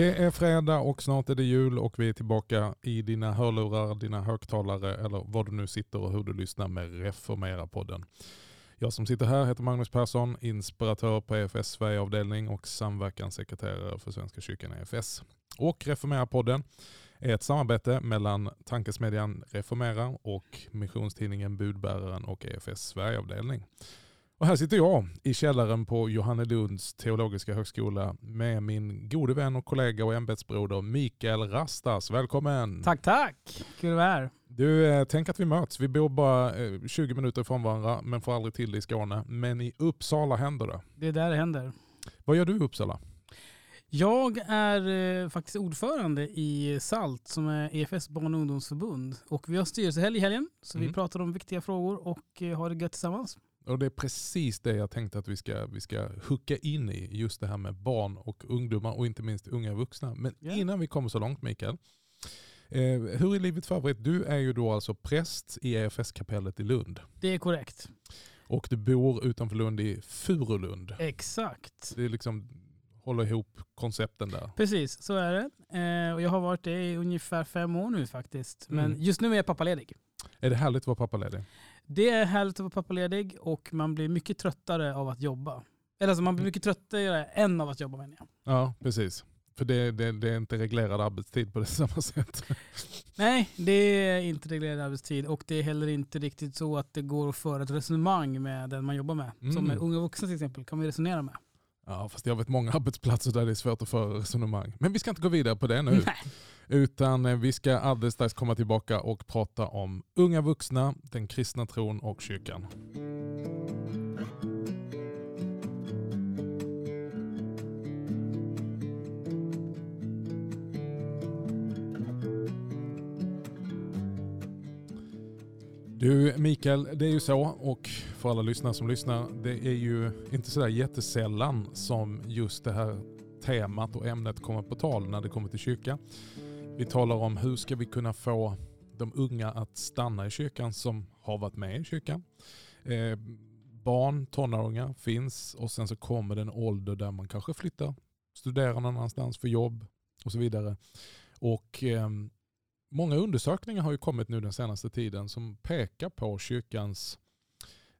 Det är fredag och snart är det jul och vi är tillbaka i dina hörlurar, dina högtalare eller var du nu sitter och hur du lyssnar med Reformera-podden. Jag som sitter här heter Magnus Persson, inspiratör på EFS Sverigeavdelning och samverkanssekreterare för Svenska kyrkan EFS. Och Reformera-podden är ett samarbete mellan tankesmedjan Reformera och missionstidningen Budbäraren och EFS Sverigeavdelning. Och här sitter jag i källaren på Johannelunds teologiska högskola med min gode vän och kollega och ämbetsbroder Mikael Rastas. Välkommen! Tack, tack! Kul att vara här. Du, eh, tänk att vi möts. Vi bor bara eh, 20 minuter ifrån varandra men får aldrig till det i Skåne. Men i Uppsala händer det. Det är där det händer. Vad gör du i Uppsala? Jag är eh, faktiskt ordförande i SALT som är EFS barn och ungdomsförbund. Och vi har styrelsehelg i helgen så Mm. vi pratar om viktiga frågor och eh, har det gött tillsammans. Och det är precis det jag tänkte att vi ska, vi ska hucka in i. Just det här med barn och ungdomar och inte minst unga vuxna. Men Ja. innan vi kommer så långt Mikael. Eh, hur är livet för övrigt? Du är ju då alltså präst i EFS-kapellet i Lund. Det är korrekt. Och du bor utanför Lund i Furulund. Exakt. Det är liksom håller ihop koncepten där. Precis, så är det. Eh, och jag har varit det i ungefär fem år nu faktiskt. Men Mm. just nu är jag pappaledig. Är det härligt att vara pappaledig? Det är härligt att vara pappaledig och man blir mycket tröttare av att jobba. Eller alltså man blir mycket tröttare än av att jobba menar jag. Ja, precis. För det, det, det är inte reglerad arbetstid på det samma sätt. Nej, det är inte reglerad arbetstid och det är heller inte riktigt så att det går att föra ett resonemang med den man jobbar med. Mm. Som med unga vuxna till exempel kan vi resonera med. Ja, fast jag vet många arbetsplatser där det är svårt att föra resonemang. Men vi ska inte gå vidare på det nu. Nej. Utan eh, vi ska alldeles strax komma tillbaka och prata om unga vuxna, den kristna tron och kyrkan. Du Mikael, det är ju så och för alla lyssnare som lyssnar, det är ju inte sådär jättesällan som just det här temat och ämnet kommer på tal när det kommer till kyrka. Vi talar om hur ska vi kunna få de unga att stanna i kyrkan som har varit med i kyrkan. Eh, barn, tonåringar finns och sen så kommer det en ålder där man kanske flyttar, studerar någon annanstans för jobb och så vidare. Och eh, Många undersökningar har ju kommit nu den senaste tiden som pekar på kyrkans,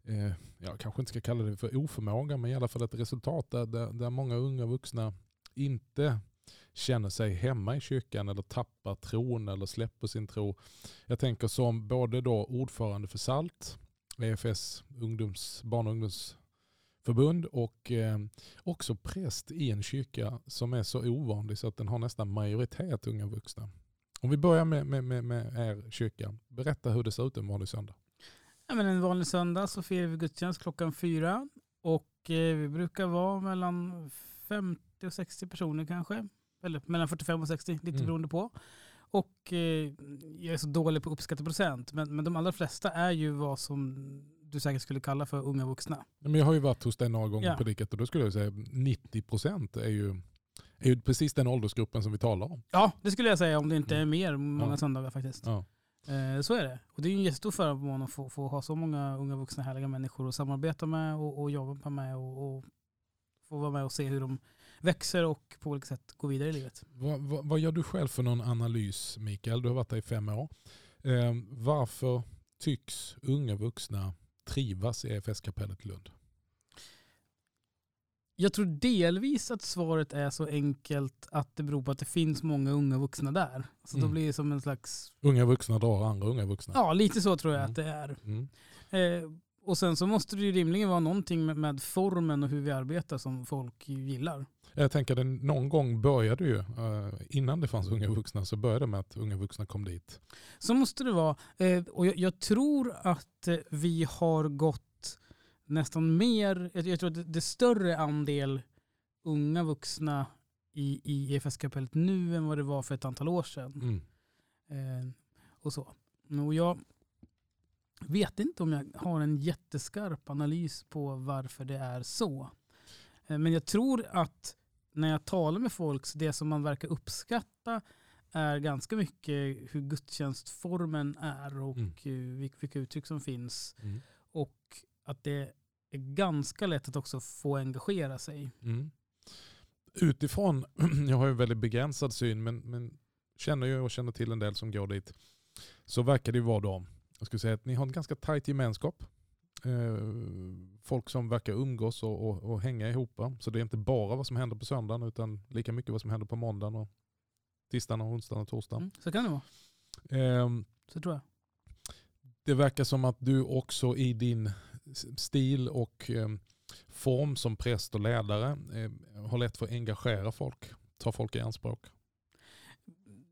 eh, jag kanske inte ska kalla det för oförmåga, men i alla fall ett resultat där, där, där många unga vuxna inte känner sig hemma i kyrkan eller tappar tron eller släpper sin tro. Jag tänker som både då ordförande för SALT, EFS ungdoms, barn och ungdomsförbund och eh, också präst i en kyrka som är så ovanlig så att den har nästan majoritet unga vuxna. Om vi börjar med, med, med, med er kyrka, berätta hur det ser ut en vanlig söndag. Ja, men en vanlig söndag så firar vi gudstjänst klockan fyra och eh, vi brukar vara mellan 50 och 60 personer kanske. Eller mellan 45 och 60, lite Mm. beroende på. Och eh, jag är så dålig på att uppskatta procent, men, men de allra flesta är ju vad som du säkert skulle kalla för unga vuxna. Men jag har ju varit hos dig några gånger Ja. på diket och då skulle jag säga 90% är ju, är ju precis den åldersgruppen som vi talar om. Ja, det skulle jag säga om det inte är mer många Mm. Ja. söndagar faktiskt. Ja. Eh, så är det. Och det är ju en jättestor förmån att få, få ha så många unga vuxna härliga människor att samarbeta med och, och jobba med och, och få vara med och se hur de växer och på olika sätt går vidare i livet. Vad, vad, vad gör du själv för någon analys Mikael? Du har varit där i fem år. Eh, varför tycks unga vuxna trivas i EFS-kapellet i Lund? Jag tror delvis att svaret är så enkelt att det beror på att det finns många unga vuxna där. Så då Mm. blir det som en slags, Unga vuxna drar andra unga vuxna. ja lite så tror jag Mm. att det är. Mm. Eh, och sen så måste det ju rimligen vara någonting med, med formen och hur vi arbetar som folk gillar. Jag tänker att någon gång började ju, eh, innan det fanns unga vuxna, så började det med att unga vuxna kom dit. Så måste det vara. Eh, och jag, jag tror att eh, vi har gått nästan mer, jag, jag tror att det, det är större andel unga vuxna i, i EFS-kapellet nu än vad det var för ett antal år sedan. Mm. Eh, och så. Och jag vet inte om jag har en jätteskarp analys på varför det är så. Eh, men jag tror att när jag talar med folk, så det som man verkar uppskatta är ganska mycket hur gudstjänstformen är och Mm. eh, vilka, vilka uttryck som finns. Mm. Och att det är ganska lätt att också få engagera sig. Mm. utifrån, jag har ju väldigt begränsad syn, men, men känner ju och känner till en del som går dit, så verkar det ju vara då, jag skulle säga att ni har en ganska tajt gemenskap. Eh, folk som verkar umgås och, och, och hänga ihop. Så det är inte bara vad som händer på söndagen utan lika mycket vad som händer på måndagen och tisdagen och onsdagen och torsdagen. Mm, så kan det vara. Eh, så tror jag. Det verkar som att du också i din stil och eh, form som präst och ledare eh, har lätt för att engagera folk, ta folk i anspråk.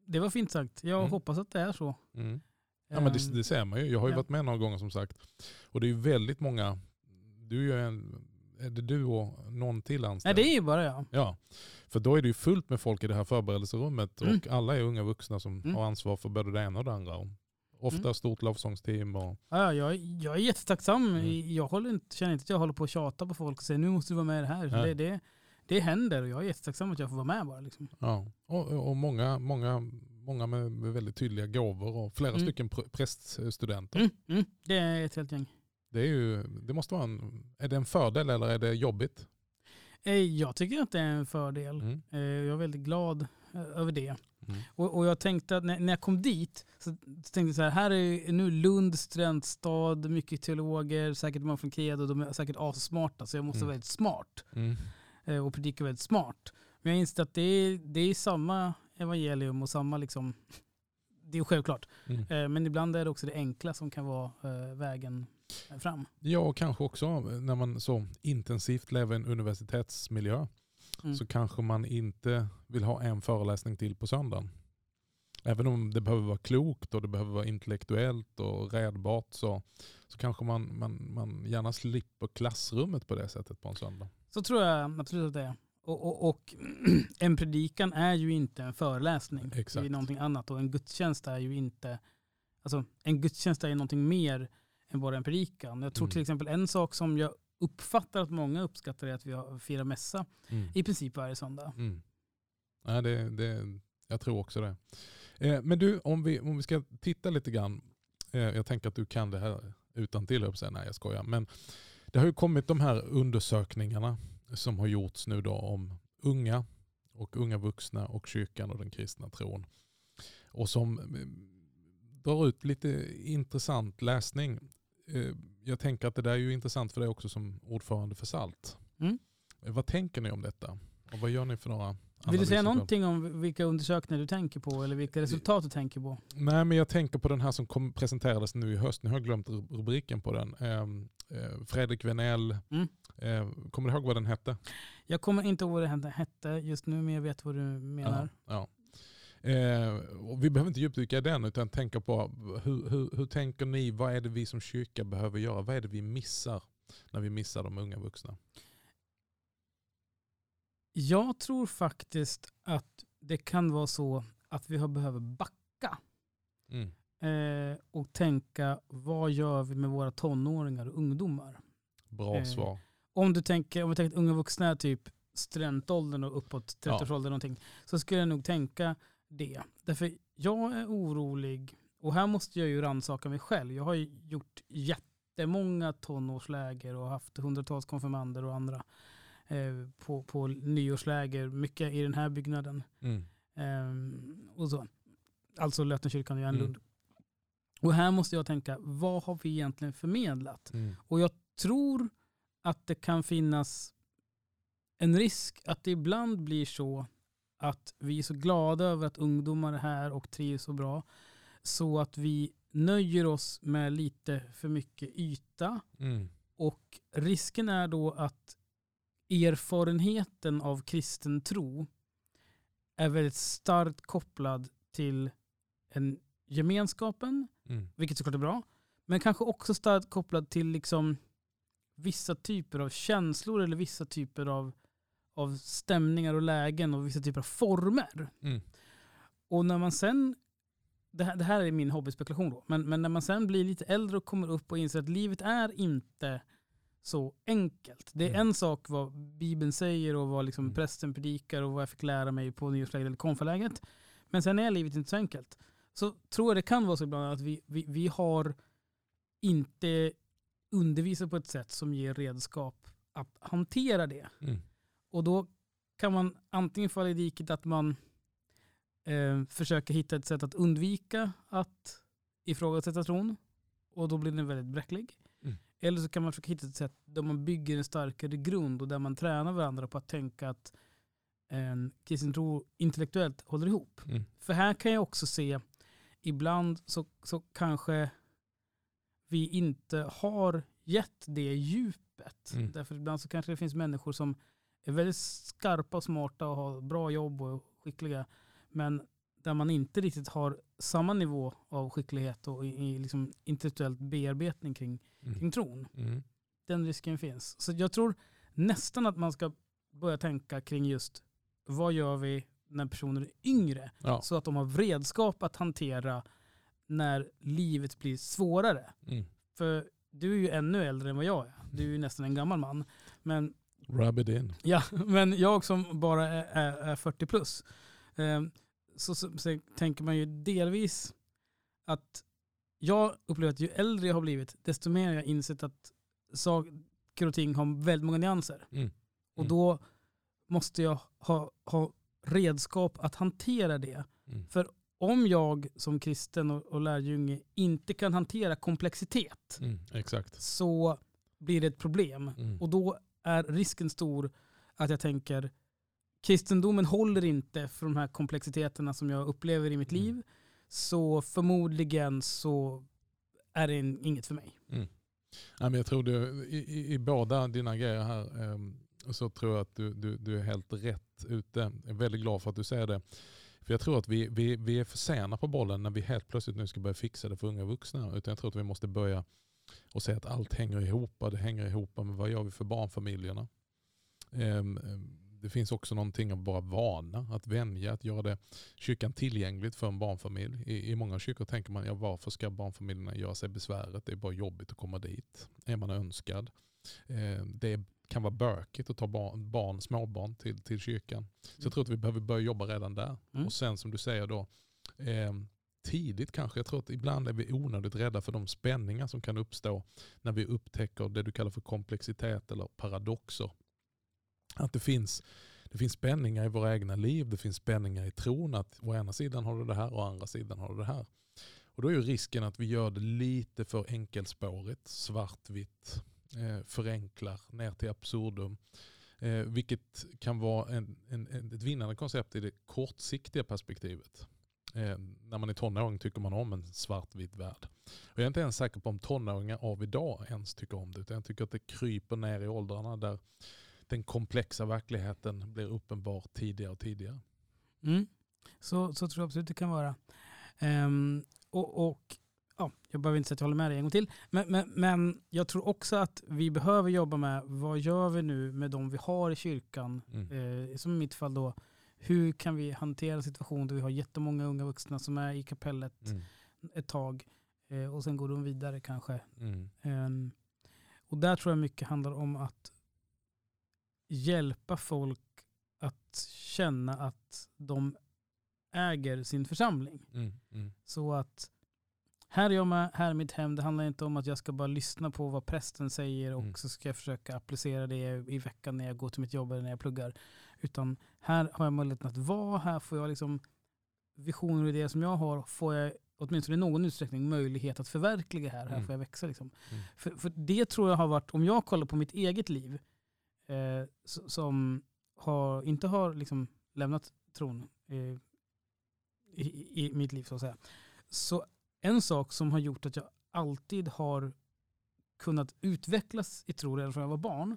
Det var fint sagt. Jag mm. hoppas att det är så. Mm. Ja, men det, Ehm, det ser man ju. Jag har ju ja. varit med några gånger som sagt. Och det är ju väldigt många, du är en, är det du och någon till Nej, anställd? det är ju bara jag. Ja, för då är det ju fullt med folk i det här förberedelserummet Mm. och alla är unga vuxna som Mm. har ansvar för både det ena och det andra. Ofta Mm. stort lovsångsteam och Ja, jag, jag är jättetacksam. Mm. Jag håller inte, känner inte att jag håller på att tjata på folk och säger nu måste du vara med i det här. Nej. Det, det, det händer och jag är jättetacksam att jag får vara med bara. Liksom. Ja, och, och många, många, många med, med väldigt tydliga gåvor och flera Mm. stycken pr- präststudenter. Mm, mm, det är ett helt gäng. Det, är ju, det måste vara en, är det en fördel eller är det jobbigt? Eh, Jag tycker att det är en fördel. Mm. Eh, Jag är väldigt glad eh, över det. Mm. Och, och jag tänkte att när, när jag kom dit så tänkte jag så här, här är nu Lund studentstad, mycket teologer, säkert många från Credo, de är säkert assmarta så jag måste Mm. vara väldigt smart Mm. eh, och predika väldigt smart. Men jag inser att det är, det är samma evangelium och samma liksom, det är självklart. Mm. Eh, Men ibland är det också det enkla som kan vara eh, vägen fram. Ja, och kanske också när man så intensivt lever i en universitetsmiljö Mm. så kanske man inte vill ha en föreläsning till på söndagen. Även om det behöver vara klokt och det behöver vara intellektuellt och redbart så, så kanske man, man, man gärna slipper klassrummet på det sättet på en söndag. Så tror jag absolut att det är. Och, och, och en predikan är ju inte en föreläsning. Det Exakt. är någonting annat. Och en gudstjänst är ju inte, alltså en gudstjänst är ju någonting mer än bara en predikan. Jag tror Mm. till exempel en sak som jag uppfattar att många uppskattar är att vi har- firar mässa Mm. i princip varje söndag. Mm. Ja, det, det, jag tror också det. Eh, men du, om vi, om vi ska titta lite grann. Eh, jag tänker att du kan det här utan till. Jag säga, nej jag skojar. Men det har ju kommit de här undersökningarna som har gjorts nu då om unga och unga vuxna och kyrkan och den kristna tron. Och som eh, drar ut lite intressant läsning. Eh, Jag tänker att det där är ju intressant för dig också som ordförande för SALT. Mm. Eh, Vad tänker ni om detta? Och vad gör ni för några Vill du säga någonting om vilka undersökningar du tänker på eller vilka resultat du tänker på? Nej, men jag tänker på den här som kom, presenterades nu i höst. Nu har jag glömt ru- rubriken på den. Eh, Fredrik Venell. Mm. Kommer du ihåg vad den hette? Jag kommer inte ihåg vad hette- hette just nu men jag vet vad du menar. Ja, ja. Eh, vi behöver inte djupdyka i den utan tänka på hur, hur, hur tänker ni? Vad är det vi som kyrka behöver göra? Vad är det vi missar när vi missar de unga vuxna? Jag tror faktiskt att det kan vara så att vi har behöver backa Mm. eh, och tänka vad gör vi med våra tonåringar och ungdomar? Bra Eh, svar. Om du tänker, om vi tänker att unga vuxna är typ studentåldern och uppåt Ja. 30-årsåldern någonting, så skulle jag nog tänka det. Därför jag är orolig, och här måste jag ju rannsaka mig själv. Jag har ju gjort jättemånga tonårsläger och haft hundratals konfirmander och andra eh, på, på nyårsläger, mycket i den här byggnaden. Mm. Ehm, och så. Alltså Lötenkyrkan i Järnlund. Mm. Och här måste jag tänka, vad har vi egentligen förmedlat? Mm. Och jag tror att det kan finnas en risk att det ibland blir så att vi är så glada över att ungdomar är här och trivs så bra så att vi nöjer oss med lite för mycket yta Mm. och risken är då att erfarenheten av kristen tro är väldigt starkt kopplad till en gemenskapen, Mm. vilket såklart är bra, men kanske också starkt kopplad till liksom vissa typer av känslor eller vissa typer av, av stämningar och lägen och vissa typer av former. Mm. Och när man sen, det här, det här är min hobbyspekulation då, men, men när man sen blir lite äldre och kommer upp och inser att livet är inte så enkelt. Det är Mm. en sak vad Bibeln säger och vad liksom Mm. prästen predikar och vad jag fick lära mig på nyårsläget eller konfaläget. Men sen är livet inte så enkelt. Så tror jag det kan vara så ibland att vi, vi, vi har inte undervisat på ett sätt som ger redskap att hantera det. Mm. Och då kan man antingen falla i diket att man eh, försöker hitta ett sätt att undvika att ifrågasätta tron och då blir den väldigt bräcklig. Mm. Eller så kan man försöka hitta ett sätt där man bygger en starkare grund och där man tränar varandra på att tänka att en kristen tro intellektuellt håller ihop. Mm. För här kan jag också se, ibland så, så kanske vi inte har gett det djupet. Mm. Därför ibland så kanske det finns människor som är väldigt skarpa och smarta och har bra jobb och skickliga. Men där man inte riktigt har samma nivå av skicklighet och i, i liksom intellektuellt bearbetning kring, Mm. kring tron. Mm. Den risken finns. Så jag tror nästan att man ska börja tänka kring just vad gör vi när personer är yngre? Ja. Så att de har redskap att hantera när livet blir svårare. Mm. För du är ju ännu äldre än vad jag är. Du är ju nästan en gammal man. Men, Rub it in. ja, men jag som bara är, är, är 40 plus. Eh, så, så, så tänker man ju delvis att jag upplever att ju äldre jag har blivit, desto mer har jag insett att saker och ting har väldigt många nyanser. Mm. Och Mm. då måste jag ha, ha redskap att hantera det. Mm. Om jag som kristen och, och lärjunge inte kan hantera komplexitet Mm. Så blir det ett problem. Mm. Och då är risken stor att jag tänker kristendomen håller inte för de här komplexiteterna som jag upplever i mitt Mm. liv. Så förmodligen så är det inget för mig. Ja, men jag tror du, i, i, i båda dina grejer här ehm, så tror jag att du, du, du är helt rätt ute. Jag är väldigt glad för att du säger det. För jag tror att vi, vi, vi är för sena på bollen när vi helt plötsligt nu ska börja fixa det för unga vuxna. Utan jag tror att vi måste börja och se att allt hänger ihop. Det hänger ihop med vad gör vi för barnfamiljerna. Ehm, ehm, det finns också någonting av bara vana, att vänja, att göra det kyrkan tillgängligt för en barnfamilj. I, i många kyrkor tänker man, ja, varför ska barnfamiljerna göra sig besväret? Det är bara jobbigt att komma dit. Är man önskad? Eh, det kan vara bökigt att ta barn, barn småbarn till, till kyrkan. Så jag tror att vi behöver börja jobba redan där. Mm. Och sen som du säger då, eh, tidigt kanske. Jag tror att ibland är vi onödigt rädda för de spänningar som kan uppstå när vi upptäcker det du kallar för komplexitet eller paradoxer. Att det finns, det finns spänningar i våra egna liv, det finns spänningar i tron att å ena sidan har du det här och å andra sidan har du det här. Och då är ju risken att vi gör det lite för enkelspårigt, svartvitt, eh, förenklar ner till absurdum. Eh, vilket kan vara en, en, en, ett vinnande koncept i det kortsiktiga perspektivet. Eh, när man är tonåring tycker man om en svartvit värld. Och jag är inte ens säker på om tonåringar av idag ens tycker om det. Utan jag tycker att det kryper ner i åldrarna där den komplexa verkligheten blir uppenbar tidigare och tidigare. Mm. Så, så tror jag absolut det kan vara. Ehm, och, och ja, Jag behöver inte säga att jag håller med dig en gång till. Men, men, men jag tror också att vi behöver jobba med vad gör vi nu med de vi har i kyrkan. Mm. Eh, som i mitt fall då, hur kan vi hantera en situation där vi har jättemånga unga vuxna som är i kapellet Mm. ett tag eh, och sen går de vidare kanske. Mm. Ehm, och där tror jag mycket handlar om att hjälpa folk att känna att de äger sin församling. Mm. Mm. Så att här är jag med, här är mitt hem. Det handlar inte om att jag ska bara lyssna på vad prästen säger och Mm. så ska jag försöka applicera det i veckan när jag går till mitt jobb eller när jag pluggar. Utan här har jag möjligheten att vara, här får jag liksom visioner och idéer som jag har, får jag åtminstone i någon utsträckning möjlighet att förverkliga här. Här Mm. får jag växa. Liksom. Mm. För, för det tror jag har varit, om jag kollar på mitt eget liv, eh, som har, inte har liksom lämnat tron eh, i, i mitt liv så att säga. Så en sak som har gjort att jag alltid har kunnat utvecklas i tro redan från jag var barn,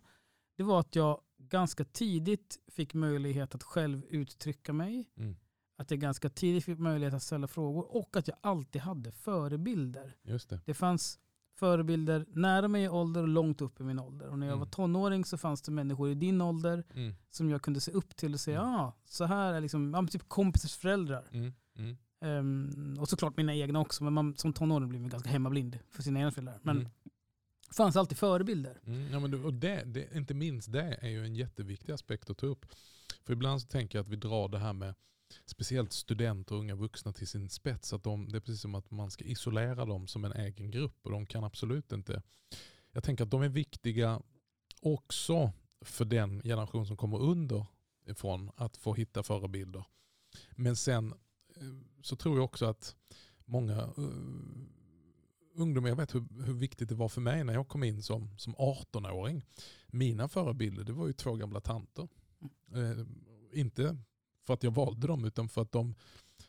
det var att jag ganska tidigt fick möjlighet att själv uttrycka mig, Mm. att jag ganska tidigt fick möjlighet att ställa frågor och att jag alltid hade förebilder. Just det. Det fanns förebilder nära mig i ålder och långt upp i min ålder. Och när jag Mm. var tonåring så fanns det människor i din ålder Mm. som jag kunde se upp till och säga, Mm. ja, ah, så här är liksom, ja, typ kompisars föräldrar. Mm. Mm. Ehm, och såklart mina egna också, men man, som tonåring blir man ganska hemmablind för sina egna föräldrar. Men Mm fanns alltid förebilder. Mm, ja, men du, och det, det, inte minst det är ju en jätteviktig aspekt att ta upp. För ibland så tänker jag att vi drar det här med speciellt studenter och unga vuxna till sin spets. Att de, det är precis som att man ska isolera dem som en egen grupp och de kan absolut inte. Jag tänker att de är viktiga också för den generation som kommer under ifrån att få hitta förebilder. Men sen eh, så tror jag också att många uh, ungdomar, jag vet hur, hur viktigt det var för mig när jag kom in som, som 18-åring. Mina förebilder det var ju två gamla tanter. Mm. Eh, inte för att jag valde dem utan för att de,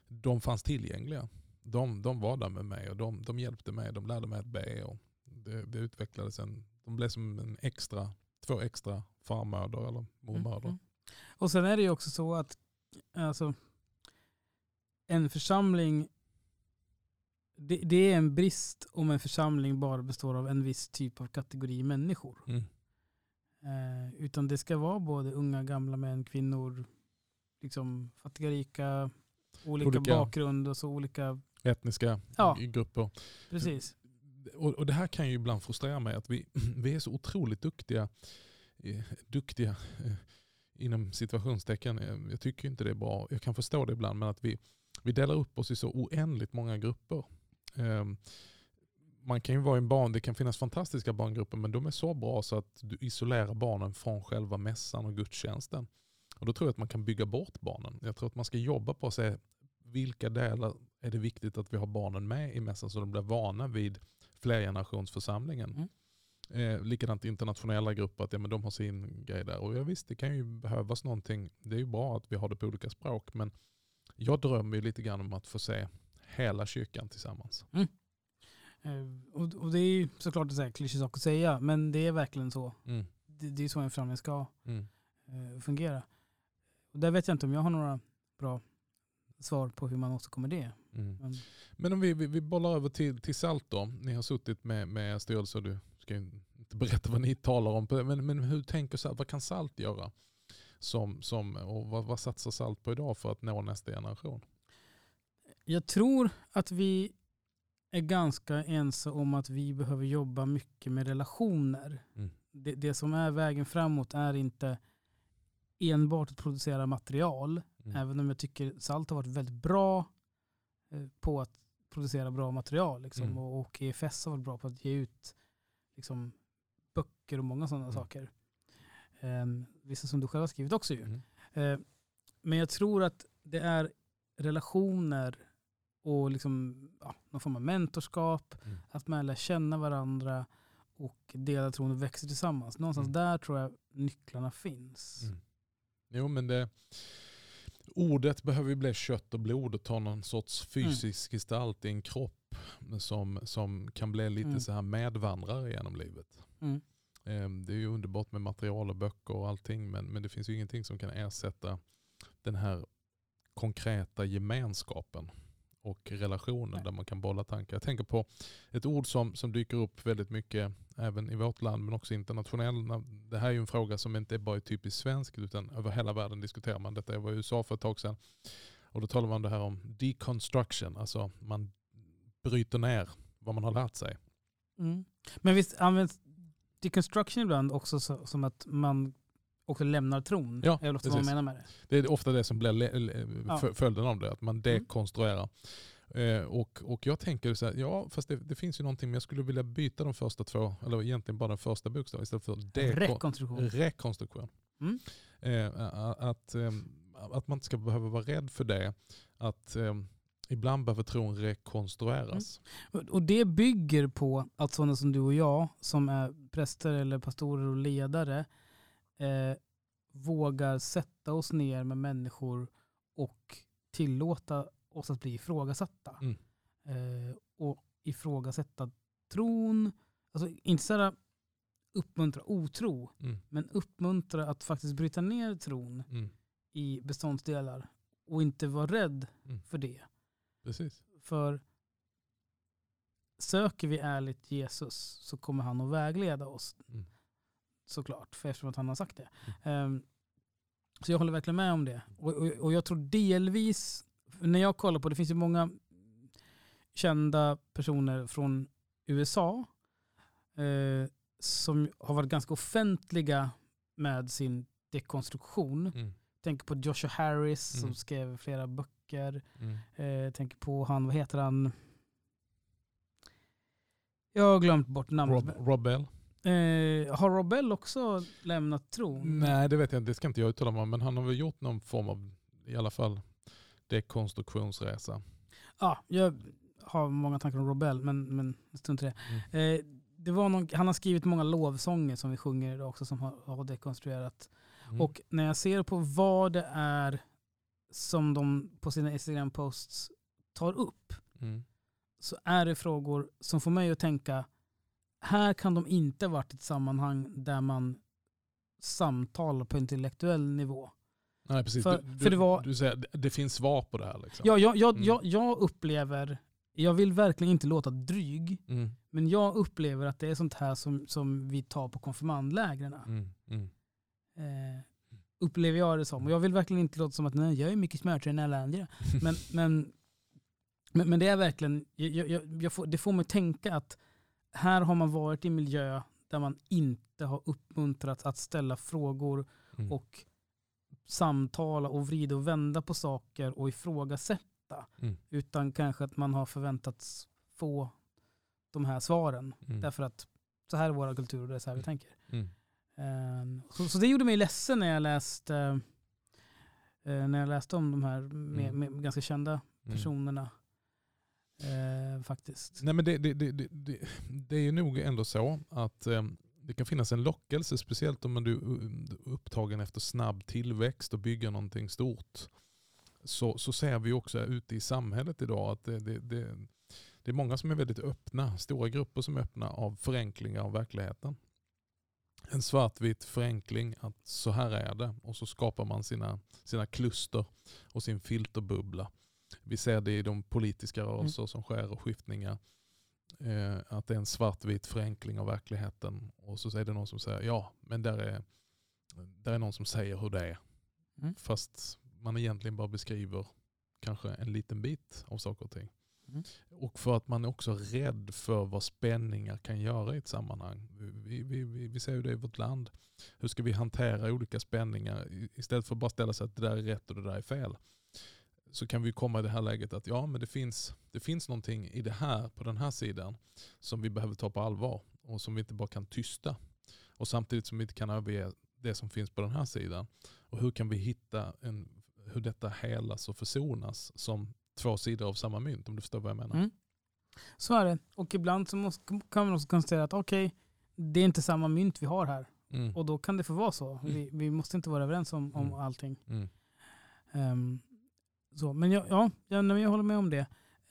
de fanns tillgängliga. De, de var där med mig och de, de hjälpte mig. De lärde mig att be. Och det, det utvecklades en, de blev som en extra, två extra farmödrar eller mormödrar. Mm, mm. Och sen är det ju också så att alltså, en församling det, det, är en brist om en församling bara består av en viss typ av kategori människor. Mm. Eh, utan det ska vara både unga, gamla män, kvinnor, liksom fattiga, rika, olika, olika bakgrund och så olika etniska ja. grupper. Precis. Och, och, det här kan ju ibland frustrera mig att vi, vi är så otroligt duktiga, eh, duktiga eh, inom situationstecken. Jag tycker inte det är bra. Jag kan förstå det ibland men att vi, vi delar upp oss i så oändligt många grupper. Ehm, man kan ju vara i en barn, det kan finnas fantastiska barngrupper men de är så bra så att du isolerar barnen från själva mässan och gudstjänsten. Och då tror jag att man kan bygga bort barnen. Jag tror att man ska jobba på att se vilka delar är det viktigt att vi har barnen med i mässan så de blir vana vid flergenerationsförsamlingen. Mm. Eh, likadant internationella grupper, att ja, men de har sin grej där. Och ja, visst, det kan ju behövas någonting. Det är ju bra att vi har det på olika språk, men jag drömmer ju lite grann om att få se hela kyrkan tillsammans. Mm. Eh, och, och, det är ju såklart en klyschig sak att säga, men det är verkligen så. Mm. Det, det, är så en församling ska mm. eh, fungera. Och där vet jag inte om jag har några bra svar på hur man åstadkommer det. Mm. Men, men, om vi, vi, vi bollar över till, till SALT då. Ni har suttit med, med styrelse och du ska inte berätta vad ni talar om. Men, men hur tänker SALT, vad kan SALT göra? Som, som, och vad, vad satsar SALT på idag för att nå nästa generation? Jag tror att vi är ganska ense om att vi behöver jobba mycket med relationer. Mm. Det, det, som är vägen framåt är inte enbart att producera material, mm. även om jag tycker SALT har varit väldigt bra eh, på att producera bra material. Liksom, mm. och, och EFS har varit bra på att ge ut liksom, böcker och många sådana mm. saker. Um, vissa som du själv har skrivit också ju. Uh, men jag tror att det är relationer och liksom, ja, någon form av mentorskap, mm. att man lär känna varandra och dela tron och växa tillsammans. Någonstans mm. där tror jag nycklarna finns. Mm. Jo men det, ordet behöver ju bli kött och blod och ta någon sorts fysisk mm. gestalt i en kropp som, som kan bli lite mm. så här medvandrare genom livet. Mm. Ehm, det är ju underbart med material och böcker och allting men, men det finns ju ingenting som kan ersätta den här konkreta gemenskapen och relationen där man kan bolla tankar. Jag tänker på ett ord som, som dyker upp väldigt mycket även i vårt land men också internationellt. Det här är ju en fråga som inte bara är typiskt svensk utan över hela världen diskuterar man detta. Jag var i USA för ett tag sedan och då talar man det här om deconstruction, alltså man bryter ner vad man har lärt sig. Mm. Men visst används deconstruction ibland också så, som att man också lämnar tron. Ja, är vad man menar med det. Det är ofta det som blir följden av det, att man mm. dekonstruerar. Mm. och, och jag tänker så här, ja fast det, det, finns ju någonting, men jag skulle vilja byta de första två, eller egentligen bara den första bokstaven istället för rekonstruktion. rekonstruktion. Mm. Eh, att, eh, att man inte ska behöva vara rädd för det. Att eh, ibland behöver tron rekonstrueras. Mm. Och det bygger på att sådana som du och jag, som är präster eller pastorer och ledare, eh, vågar sätta oss ner med människor och tillåta oss att bli ifrågasatta. Mm. Eh, och ifrågasätta tron, alltså inte sådär uppmuntra otro, mm. men uppmuntra att faktiskt bryta ner tron mm. i beståndsdelar och inte vara rädd mm. för det. Precis. För söker vi ärligt Jesus så kommer han att vägleda oss. Såklart, för eftersom att han har sagt det. Um, så jag håller verkligen med om det. Och, och, och, jag tror delvis, när jag kollar på det, finns ju många kända personer från USA eh, som har varit ganska offentliga med sin dekonstruktion. Mm. Tänker på Joshua Harris mm. som skrev flera böcker. Mm. Eh, tänker på han, vad heter han? Jag har glömt bort namnet. Rob, Rob Bell. Eh, har Robell också lämnat tron? Nej, det vet jag inte. Det ska inte jag uttala mig om. Men han har väl gjort någon form av, i alla fall, dekonstruktionsresa. Ja, jag har många tankar om Robell, men, men strunt i det. Mm. Eh, det var någon, han har skrivit många lovsånger som vi sjunger idag också som har, har dekonstruerat. Mm. Och när jag ser på vad det är som de på sina Instagram-posts tar upp Mm. så är det frågor som får mig att tänka här kan de inte varit i ett sammanhang där man samtalar på intellektuell nivå. Nej, precis. För- du, för det var- du säger det- det finns svar på det här. Liksom. Ja, jag, jag, Mm. jag, jag upplever, jag vill verkligen inte låta dryg, Mm. men jag upplever att det är sånt här som, som vi tar på konfirmandlägren. Mm. Mm. Eh, upplever jag det som. Och jag vill verkligen inte låta som att nej, jag är mycket smartare än alla andra. Men, men, men, men det är verkligen, jag, jag, jag får, det får mig tänka att här har man varit i miljö där man inte har uppmuntrats att ställa frågor Mm. och samtala och vrida och vända på saker och ifrågasätta. Mm. Utan kanske att man har förväntats få de här svaren. Mm. Därför att så här är våra kulturer och det är så här vi Mm. tänker. Ehm, så, så det gjorde mig ledsen när jag läste, eh, när jag läste om de här med, Mm. med ganska kända personerna. Eh, faktiskt. Nej, men det, det, det, det, det, det är ju nog ändå så att eh, det kan finnas en lockelse, speciellt om du är upptagen efter snabb tillväxt och bygga någonting stort. Så, så ser vi också ute i samhället idag att det, det, det, det är många som är väldigt öppna, stora grupper som är öppna av förenklingar av verkligheten. En svartvit förenkling att så här är det och så skapar man sina, sina kluster och sin filterbubbla. Vi ser det i de politiska rörelser som sker och skiftningar. Eh, att det är en svartvit förenkling av verkligheten. Och så är det någon som säger ja, men där är, där är någon som säger hur det är. Mm. Fast man egentligen bara beskriver kanske en liten bit av saker och ting. Mm. Och för att man är också rädd för vad spänningar kan göra i ett sammanhang. Vi, vi, vi, vi ser ju det i vårt land. Hur ska vi hantera olika spänningar istället för att bara ställa sig att det där är rätt och det där är fel. Så kan vi komma i det här läget att ja, men det finns, det finns någonting i det här på den här sidan som vi behöver ta på allvar och som vi inte bara kan tysta. Och samtidigt som vi inte kan överge det som finns på den här sidan. Och hur kan vi hitta en, hur detta helas och försonas som två sidor av samma mynt om du förstår vad jag menar. Mm. Så är det. Och ibland så måste, kan man också konstatera att okej, det är inte samma mynt vi har här. Mm. Och då kan det få vara så. Vi, vi måste inte vara överens om, om Mm. allting. Mm. Så. Men jag, ja, jag, håller med om det.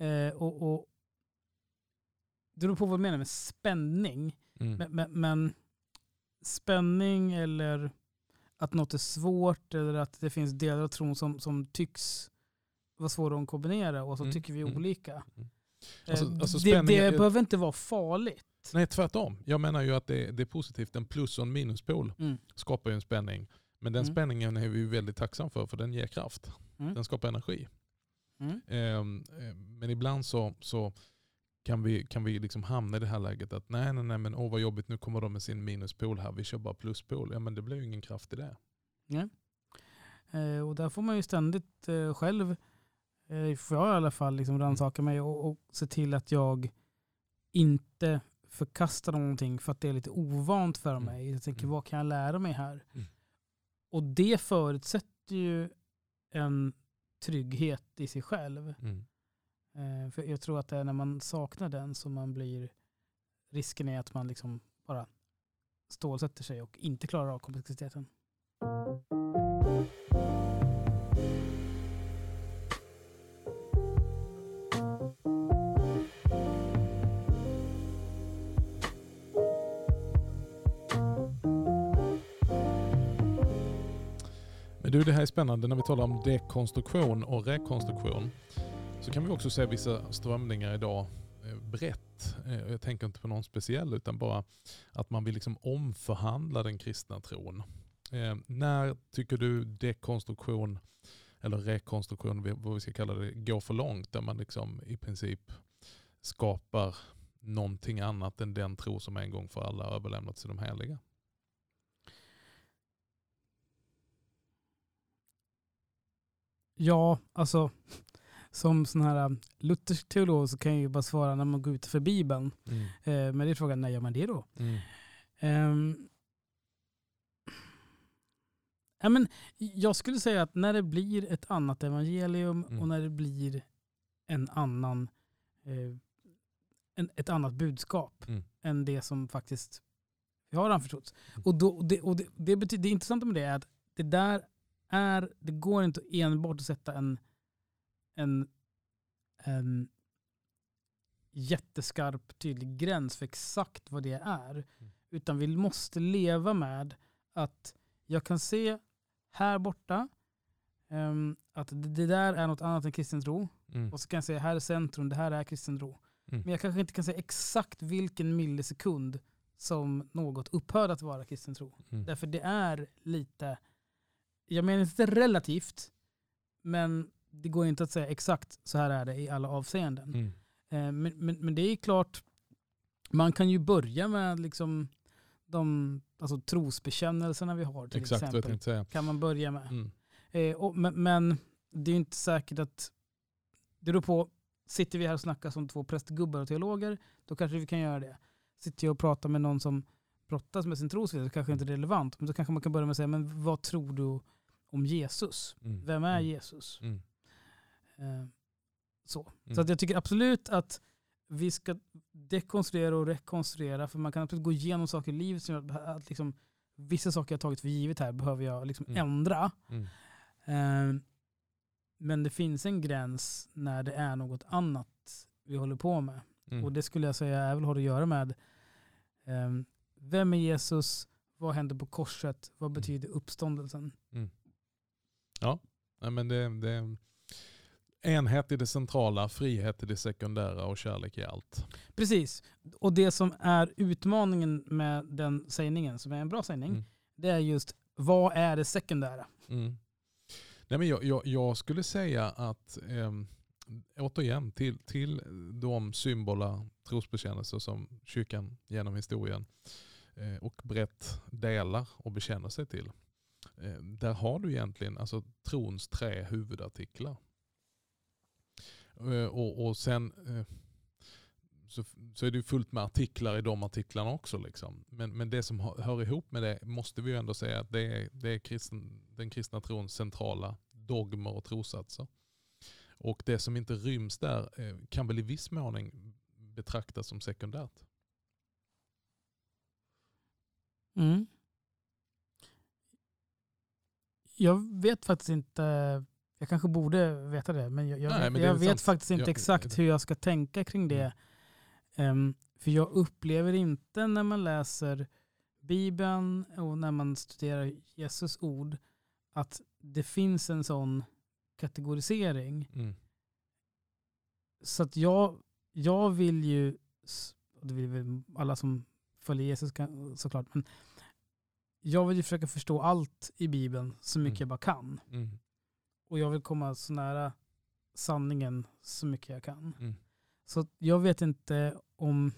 Eh, och, och det beror på vad du menar med spänning. Mm. Men, men, men spänning eller att något är svårt eller att det finns delar av tron som, som tycks vara svåra att kombinera och så Mm, tycker vi mm. olika. Mm. Alltså- alltså det spänning det är- behöver inte vara farligt. Nej, tvärtom. Jag menar ju att det, det är positivt. En plus och en minuspol Mm. skapar ju en spänning. Men den Mm. spänningen är vi väldigt tacksam för, för den ger kraft. Mm. Den skapar energi. Mm. Ehm, eh, men ibland så, så kan vi, kan vi liksom hamna i det här läget att nej, nej, nej, men åh vad jobbigt, nu kommer de med sin minuspol här, vi kör bara pluspol. Ja, men det blir ju ingen kraft i det. Eh, och där får man ju ständigt eh, själv, eh, får jag i alla fall, liksom rannsaka mig och, och se till att jag inte förkastar någonting för att det är lite ovant för Mm. mig. Jag tänker, Mm. vad kan jag lära mig här? Mm. Och det förutsätter ju en trygghet i sig själv. Mm. Eh, för jag tror att det är när man saknar den som man blir, risken är att man liksom bara stålsätter sig och inte klarar av komplexiteten. Det här är spännande när vi talar om dekonstruktion och rekonstruktion. Så kan vi också se vissa strömningar idag eh, brett. Eh, jag tänker inte på någon speciell utan bara att man vill liksom omförhandla den kristna tron. Eh, när tycker du dekonstruktion eller rekonstruktion, vad vi ska kalla det, går för långt? Där man liksom i princip skapar någonting annat än den tro som en gång för alla överlämnats till de heliga. Ja, alltså som sån här um, luthersk teolog så kan jag ju bara svara när man går ut för Bibeln. Mm. Eh, men det är frågan, när gör man det då? Mm. Ja, men jag skulle säga att när det blir ett annat evangelium Mm. och när det blir en annan, eh, en, ett annat budskap Mm. än det som faktiskt vi har anförtrotts. Mm. Och, då, och, det, och det, det, betyder, det intressanta med det är att det där är, det går inte enbart att sätta en, en, en jätteskarp tydlig gräns för exakt vad det är. Utan vi måste leva med att jag kan se här borta ehm, att det, där är något annat än kristen tro. Mm. Och så kan jag säga här är centrum, det här är kristen tro. Mm. Men jag kanske inte kan säga exakt vilken millisekund som något upphör att vara kristen tro. Mm. Därför det är lite, jag menar inte relativt, men det går inte att säga exakt så här är det i alla avseenden. Mm. Eh, Men, men, men det är klart, man kan ju börja med liksom de alltså, trosbekännelserna vi har till Exakt exempel. Kan man börja med. Mm. Eh, och, men, men det är inte säkert att, det beror på, sitter vi här och snackar som två prästgubbar och teologer, då kanske vi kan göra det. Sitter jag och pratar med någon som brottas med sin tro, så kanske inte är relevant. Men då kanske man kan börja med att säga, men vad tror du om Jesus? Mm. Vem är Mm. Jesus? Mm. Eh, så Mm. så att jag tycker absolut att vi ska dekonstruera och rekonstruera, för man kan absolut gå igenom saker i livet som gör att, liksom, vissa saker jag tagit för givet här behöver jag liksom Mm. ändra. Eh, men det finns en gräns när det är något annat vi håller på med. Mm. Och det skulle jag säga väl har att göra med eh, vem är Jesus, vad händer på korset, vad betyder uppståndelsen? Nej, men det, det, enhet i det centrala, frihet i det sekundära och kärlek i allt. Precis. Och det som är utmaningen med den sägningen, som är en bra sägning, Mm. det är just vad är det sekundära? Mm. Nej, men jag, jag, jag skulle säga att ehm, återigen till, till de symbola trosbekännelser som kyrkan genom historien eh, och brett delar och bekänner sig till. Ehm, där har du egentligen alltså, trons tre huvudartiklar. Ehm, och, och sen ehm, så, så är det ju fullt med artiklar i de artiklarna också. Liksom. Men, men det som hör, ihop med det måste vi ju ändå säga att det är, det är kristen, den kristna trons centrala dogmer och trossatser. Och det som inte ryms där kan väl i viss mån betraktas som sekundärt. Mm. Jag vet faktiskt inte, jag kanske borde veta det, men jag, jag, Nej, vet, men jag vet sant. faktiskt inte exakt hur jag ska tänka kring det. Ehm, för jag upplever inte när man läser Bibeln och när man studerar Jesus ord att det finns en sån kategorisering. Mm. Så att jag, jag vill ju, och det vill väl alla som följer Jesus såklart, men jag vill ju försöka förstå allt i Bibeln så mycket Mm. jag bara kan. Mm. Och jag vill komma så nära sanningen så mycket jag kan. Mm. Så jag vet inte om,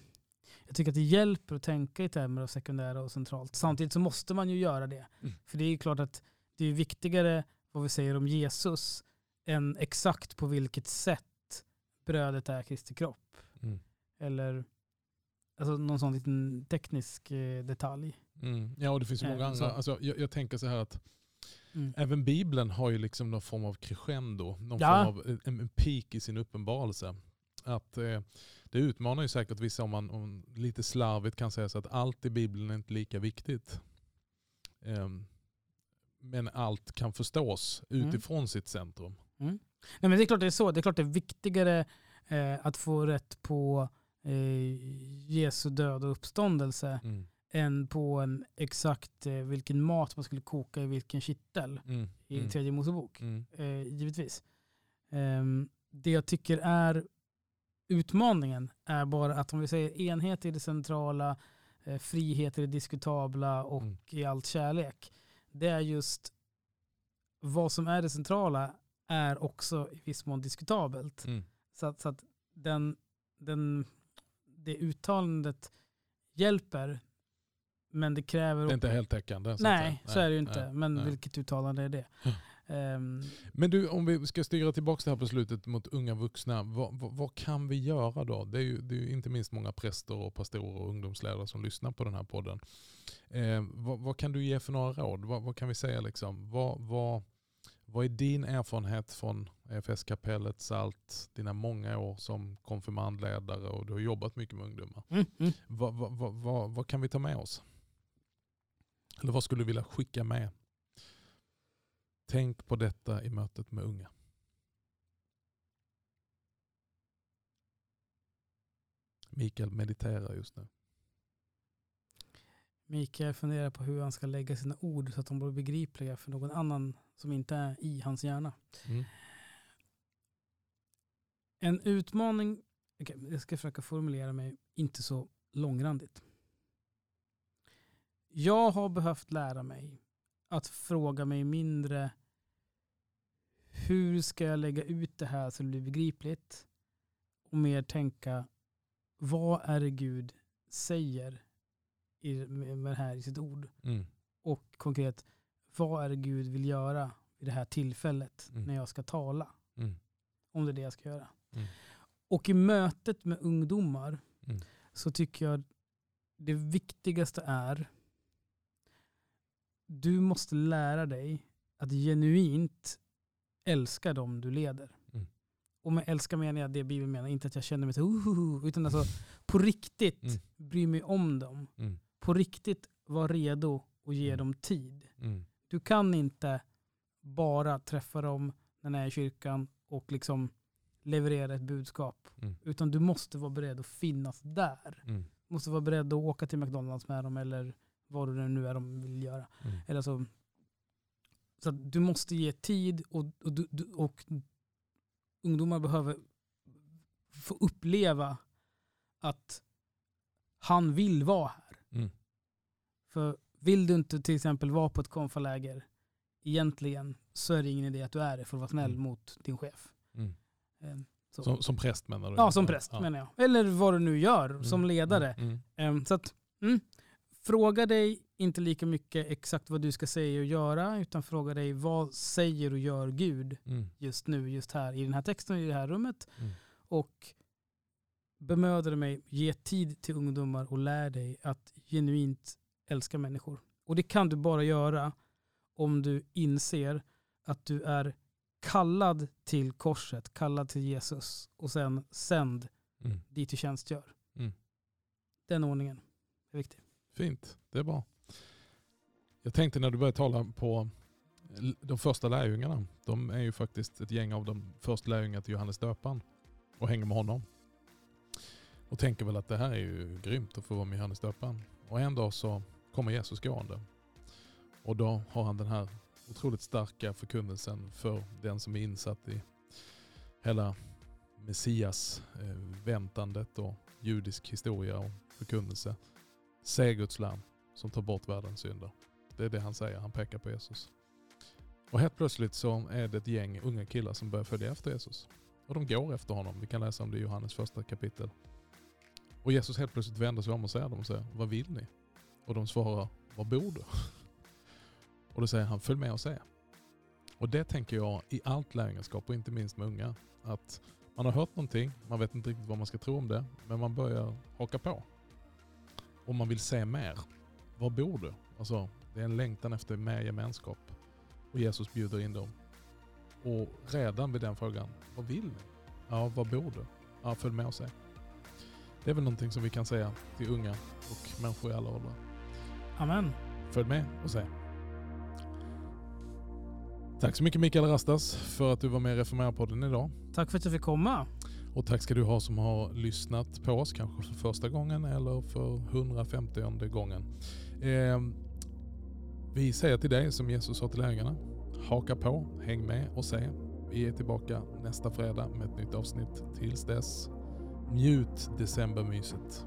jag tycker att det hjälper att tänka i termer av sekundära och centralt. Samtidigt så måste man ju göra det. Mm. För det är ju klart att det är viktigare vad vi säger om Jesus än exakt på vilket sätt brödet är Kristi kropp. Mm. Eller alltså någon sån liten teknisk eh, detalj. Mm. Ja, och det finns ju Eh, många så- andra. Alltså, jag, jag tänker så här att Mm. även Bibeln har ju liksom någon form av crescendo, någon Ja. form av en, en peak i sin uppenbarelse. Att, eh, det utmanar ju säkert vissa om man om lite slarvigt kan säga så att allt i Bibeln är inte lika viktigt. Ehm, men allt kan förstås Mm. utifrån sitt centrum. Nej, men det är klart det är så. Det är klart det är viktigare eh, att få rätt på eh, Jesu död och uppståndelse Mm. Än på en exakt eh, vilken mat man skulle koka i vilken kittel Mm. i Mm. tredje Mosebok. Mm. Eh, givetvis. Ehm, det jag tycker är utmaningen är bara att om vi säger enhet i det centrala, eh, frihet i det diskutabla och Mm. i allt kärlek. Det är just vad som är det centrala är också i viss mån diskutabelt. Mm. Så att, så att den, den, det uttalandet hjälper, men det kräver... Det är inte heltäckande. så nej, så är det ju inte. nej, men nej. vilket uttalande är det? Ehm, Men du, om vi ska styra tillbaka det här på slutet mot unga vuxna, vad, vad, vad kan vi göra då? Det är, ju, det är ju inte minst många präster och pastorer och ungdomsledare som lyssnar på den här podden. Eh, vad, vad kan du ge för några råd? Vad, kan vi säga liksom? Vad, vad, vad är din erfarenhet från EFS-kapellet, SALT, dina många år som konfirmandledare och du har jobbat mycket med ungdomar. mm, mm. Vad kan vi ta med oss? Eller vad skulle du vilja skicka med? Tänk på detta i mötet med unga. Mikael mediterar just nu. Mikael funderar på hur han ska lägga sina ord så att de blir begripliga för någon annan som inte är i hans hjärna. Mm. En utmaning, okej, jag ska försöka formulera mig inte så långrandigt. Jag har behövt lära mig att fråga mig mindre hur ska jag lägga ut det här så det blir begripligt och mer tänka vad är det Gud säger i, med det här i sitt ord Mm. och konkret vad är det Gud vill göra vid det här tillfället Mm. när jag ska tala Mm. om det är det jag ska göra. Mm. Och i mötet med ungdomar Mm. så tycker jag det viktigaste är du måste lära dig att genuint älska dem du leder. Mm. Och med älska menar jag det Bibeln menar, inte att jag känner mig så uh, utan alltså på riktigt Mm. bry mig om dem. Mm. På riktigt vara redo och ge Mm. dem tid. Mm. Du kan inte bara träffa dem när ni är i kyrkan och liksom leverera ett budskap. Mm. Utan du måste vara beredd att finnas där. Du måste vara beredd att åka till McDonalds med dem eller vad det nu är de vill göra. Mm. Eller så, så du måste ge tid och, och, du- du- och ungdomar behöver få uppleva att han vill vara här. Mm. För vill du inte till exempel vara på ett konfaläger egentligen så är det ingen idé att du är det för att vara snäll Mm. mot din chef. Mm. Eh, Så. Som, som präst menar du? ja, som präst Ja. menar jag. Eller vad du nu gör Mm. som ledare. Mm. Mm. Ehm, Så att, mm, fråga dig inte lika mycket exakt vad du ska säga och göra, utan fråga dig vad säger och gör Gud Mm. just nu, just här i den här texten, i det här rummet. Mm. Och bemöda dig mig, ge tid till ungdomar och lär dig att genuint älska människor. Och det kan du bara göra om du inser att du är kallad till korset, kallad till Jesus och sen sänd Mm. dit du tjänstgör. Mm. Den ordningen är viktig. Fint, det är bra. Jag tänkte när du började tala på de första lärjungarna. De är ju faktiskt ett gäng av de första lärjungarna till Johannes döparen och hänger med honom. Och tänker väl att det här är ju grymt att få vara med Johannes döparen. Och en dag så kommer Jesus gående. Och då har han den här otroligt starka förkunnelsen för den som är insatt i hela messias-väntandet eh, och judisk historia och förkunnelse. Se Guds lam som tar bort världens synder. Det är det han säger, han pekar på Jesus. Och helt plötsligt så är det ett gäng unga killar som börjar följa efter Jesus. Och de går efter honom. Vi kan läsa om det i Johannes första kapitel. Och Jesus helt plötsligt vänder sig om och säger dem och säger, vad vill ni? Och de svarar, var bor du? Och då säger han, följ med och se. Och det tänker jag i allt lärjungaskap och inte minst med unga. Att man har hört någonting, man vet inte riktigt vad man ska tro om det, men man börjar haka på. Och man vill se mer. Var bor du? Alltså, det är en längtan efter mer gemenskap. Och Jesus bjuder in dem. Och redan vid den frågan, vad vill ni? Ja, var bor du? Ja, följ med och se. Det är väl någonting som vi kan säga till unga och människor i alla åldrar. Amen. Följ med och se. Tack så mycket Mikael Rastas för att du var med i Reformera-podden idag. Tack för att jag fick komma. Och tack ska du ha som har lyssnat på oss, kanske för första gången eller för 150 gången. Eh, vi säger till dig som Jesus sa till lärjungarna, haka på, häng med och se. Vi är tillbaka nästa fredag med ett nytt avsnitt. Tills dess, njut decembermyset.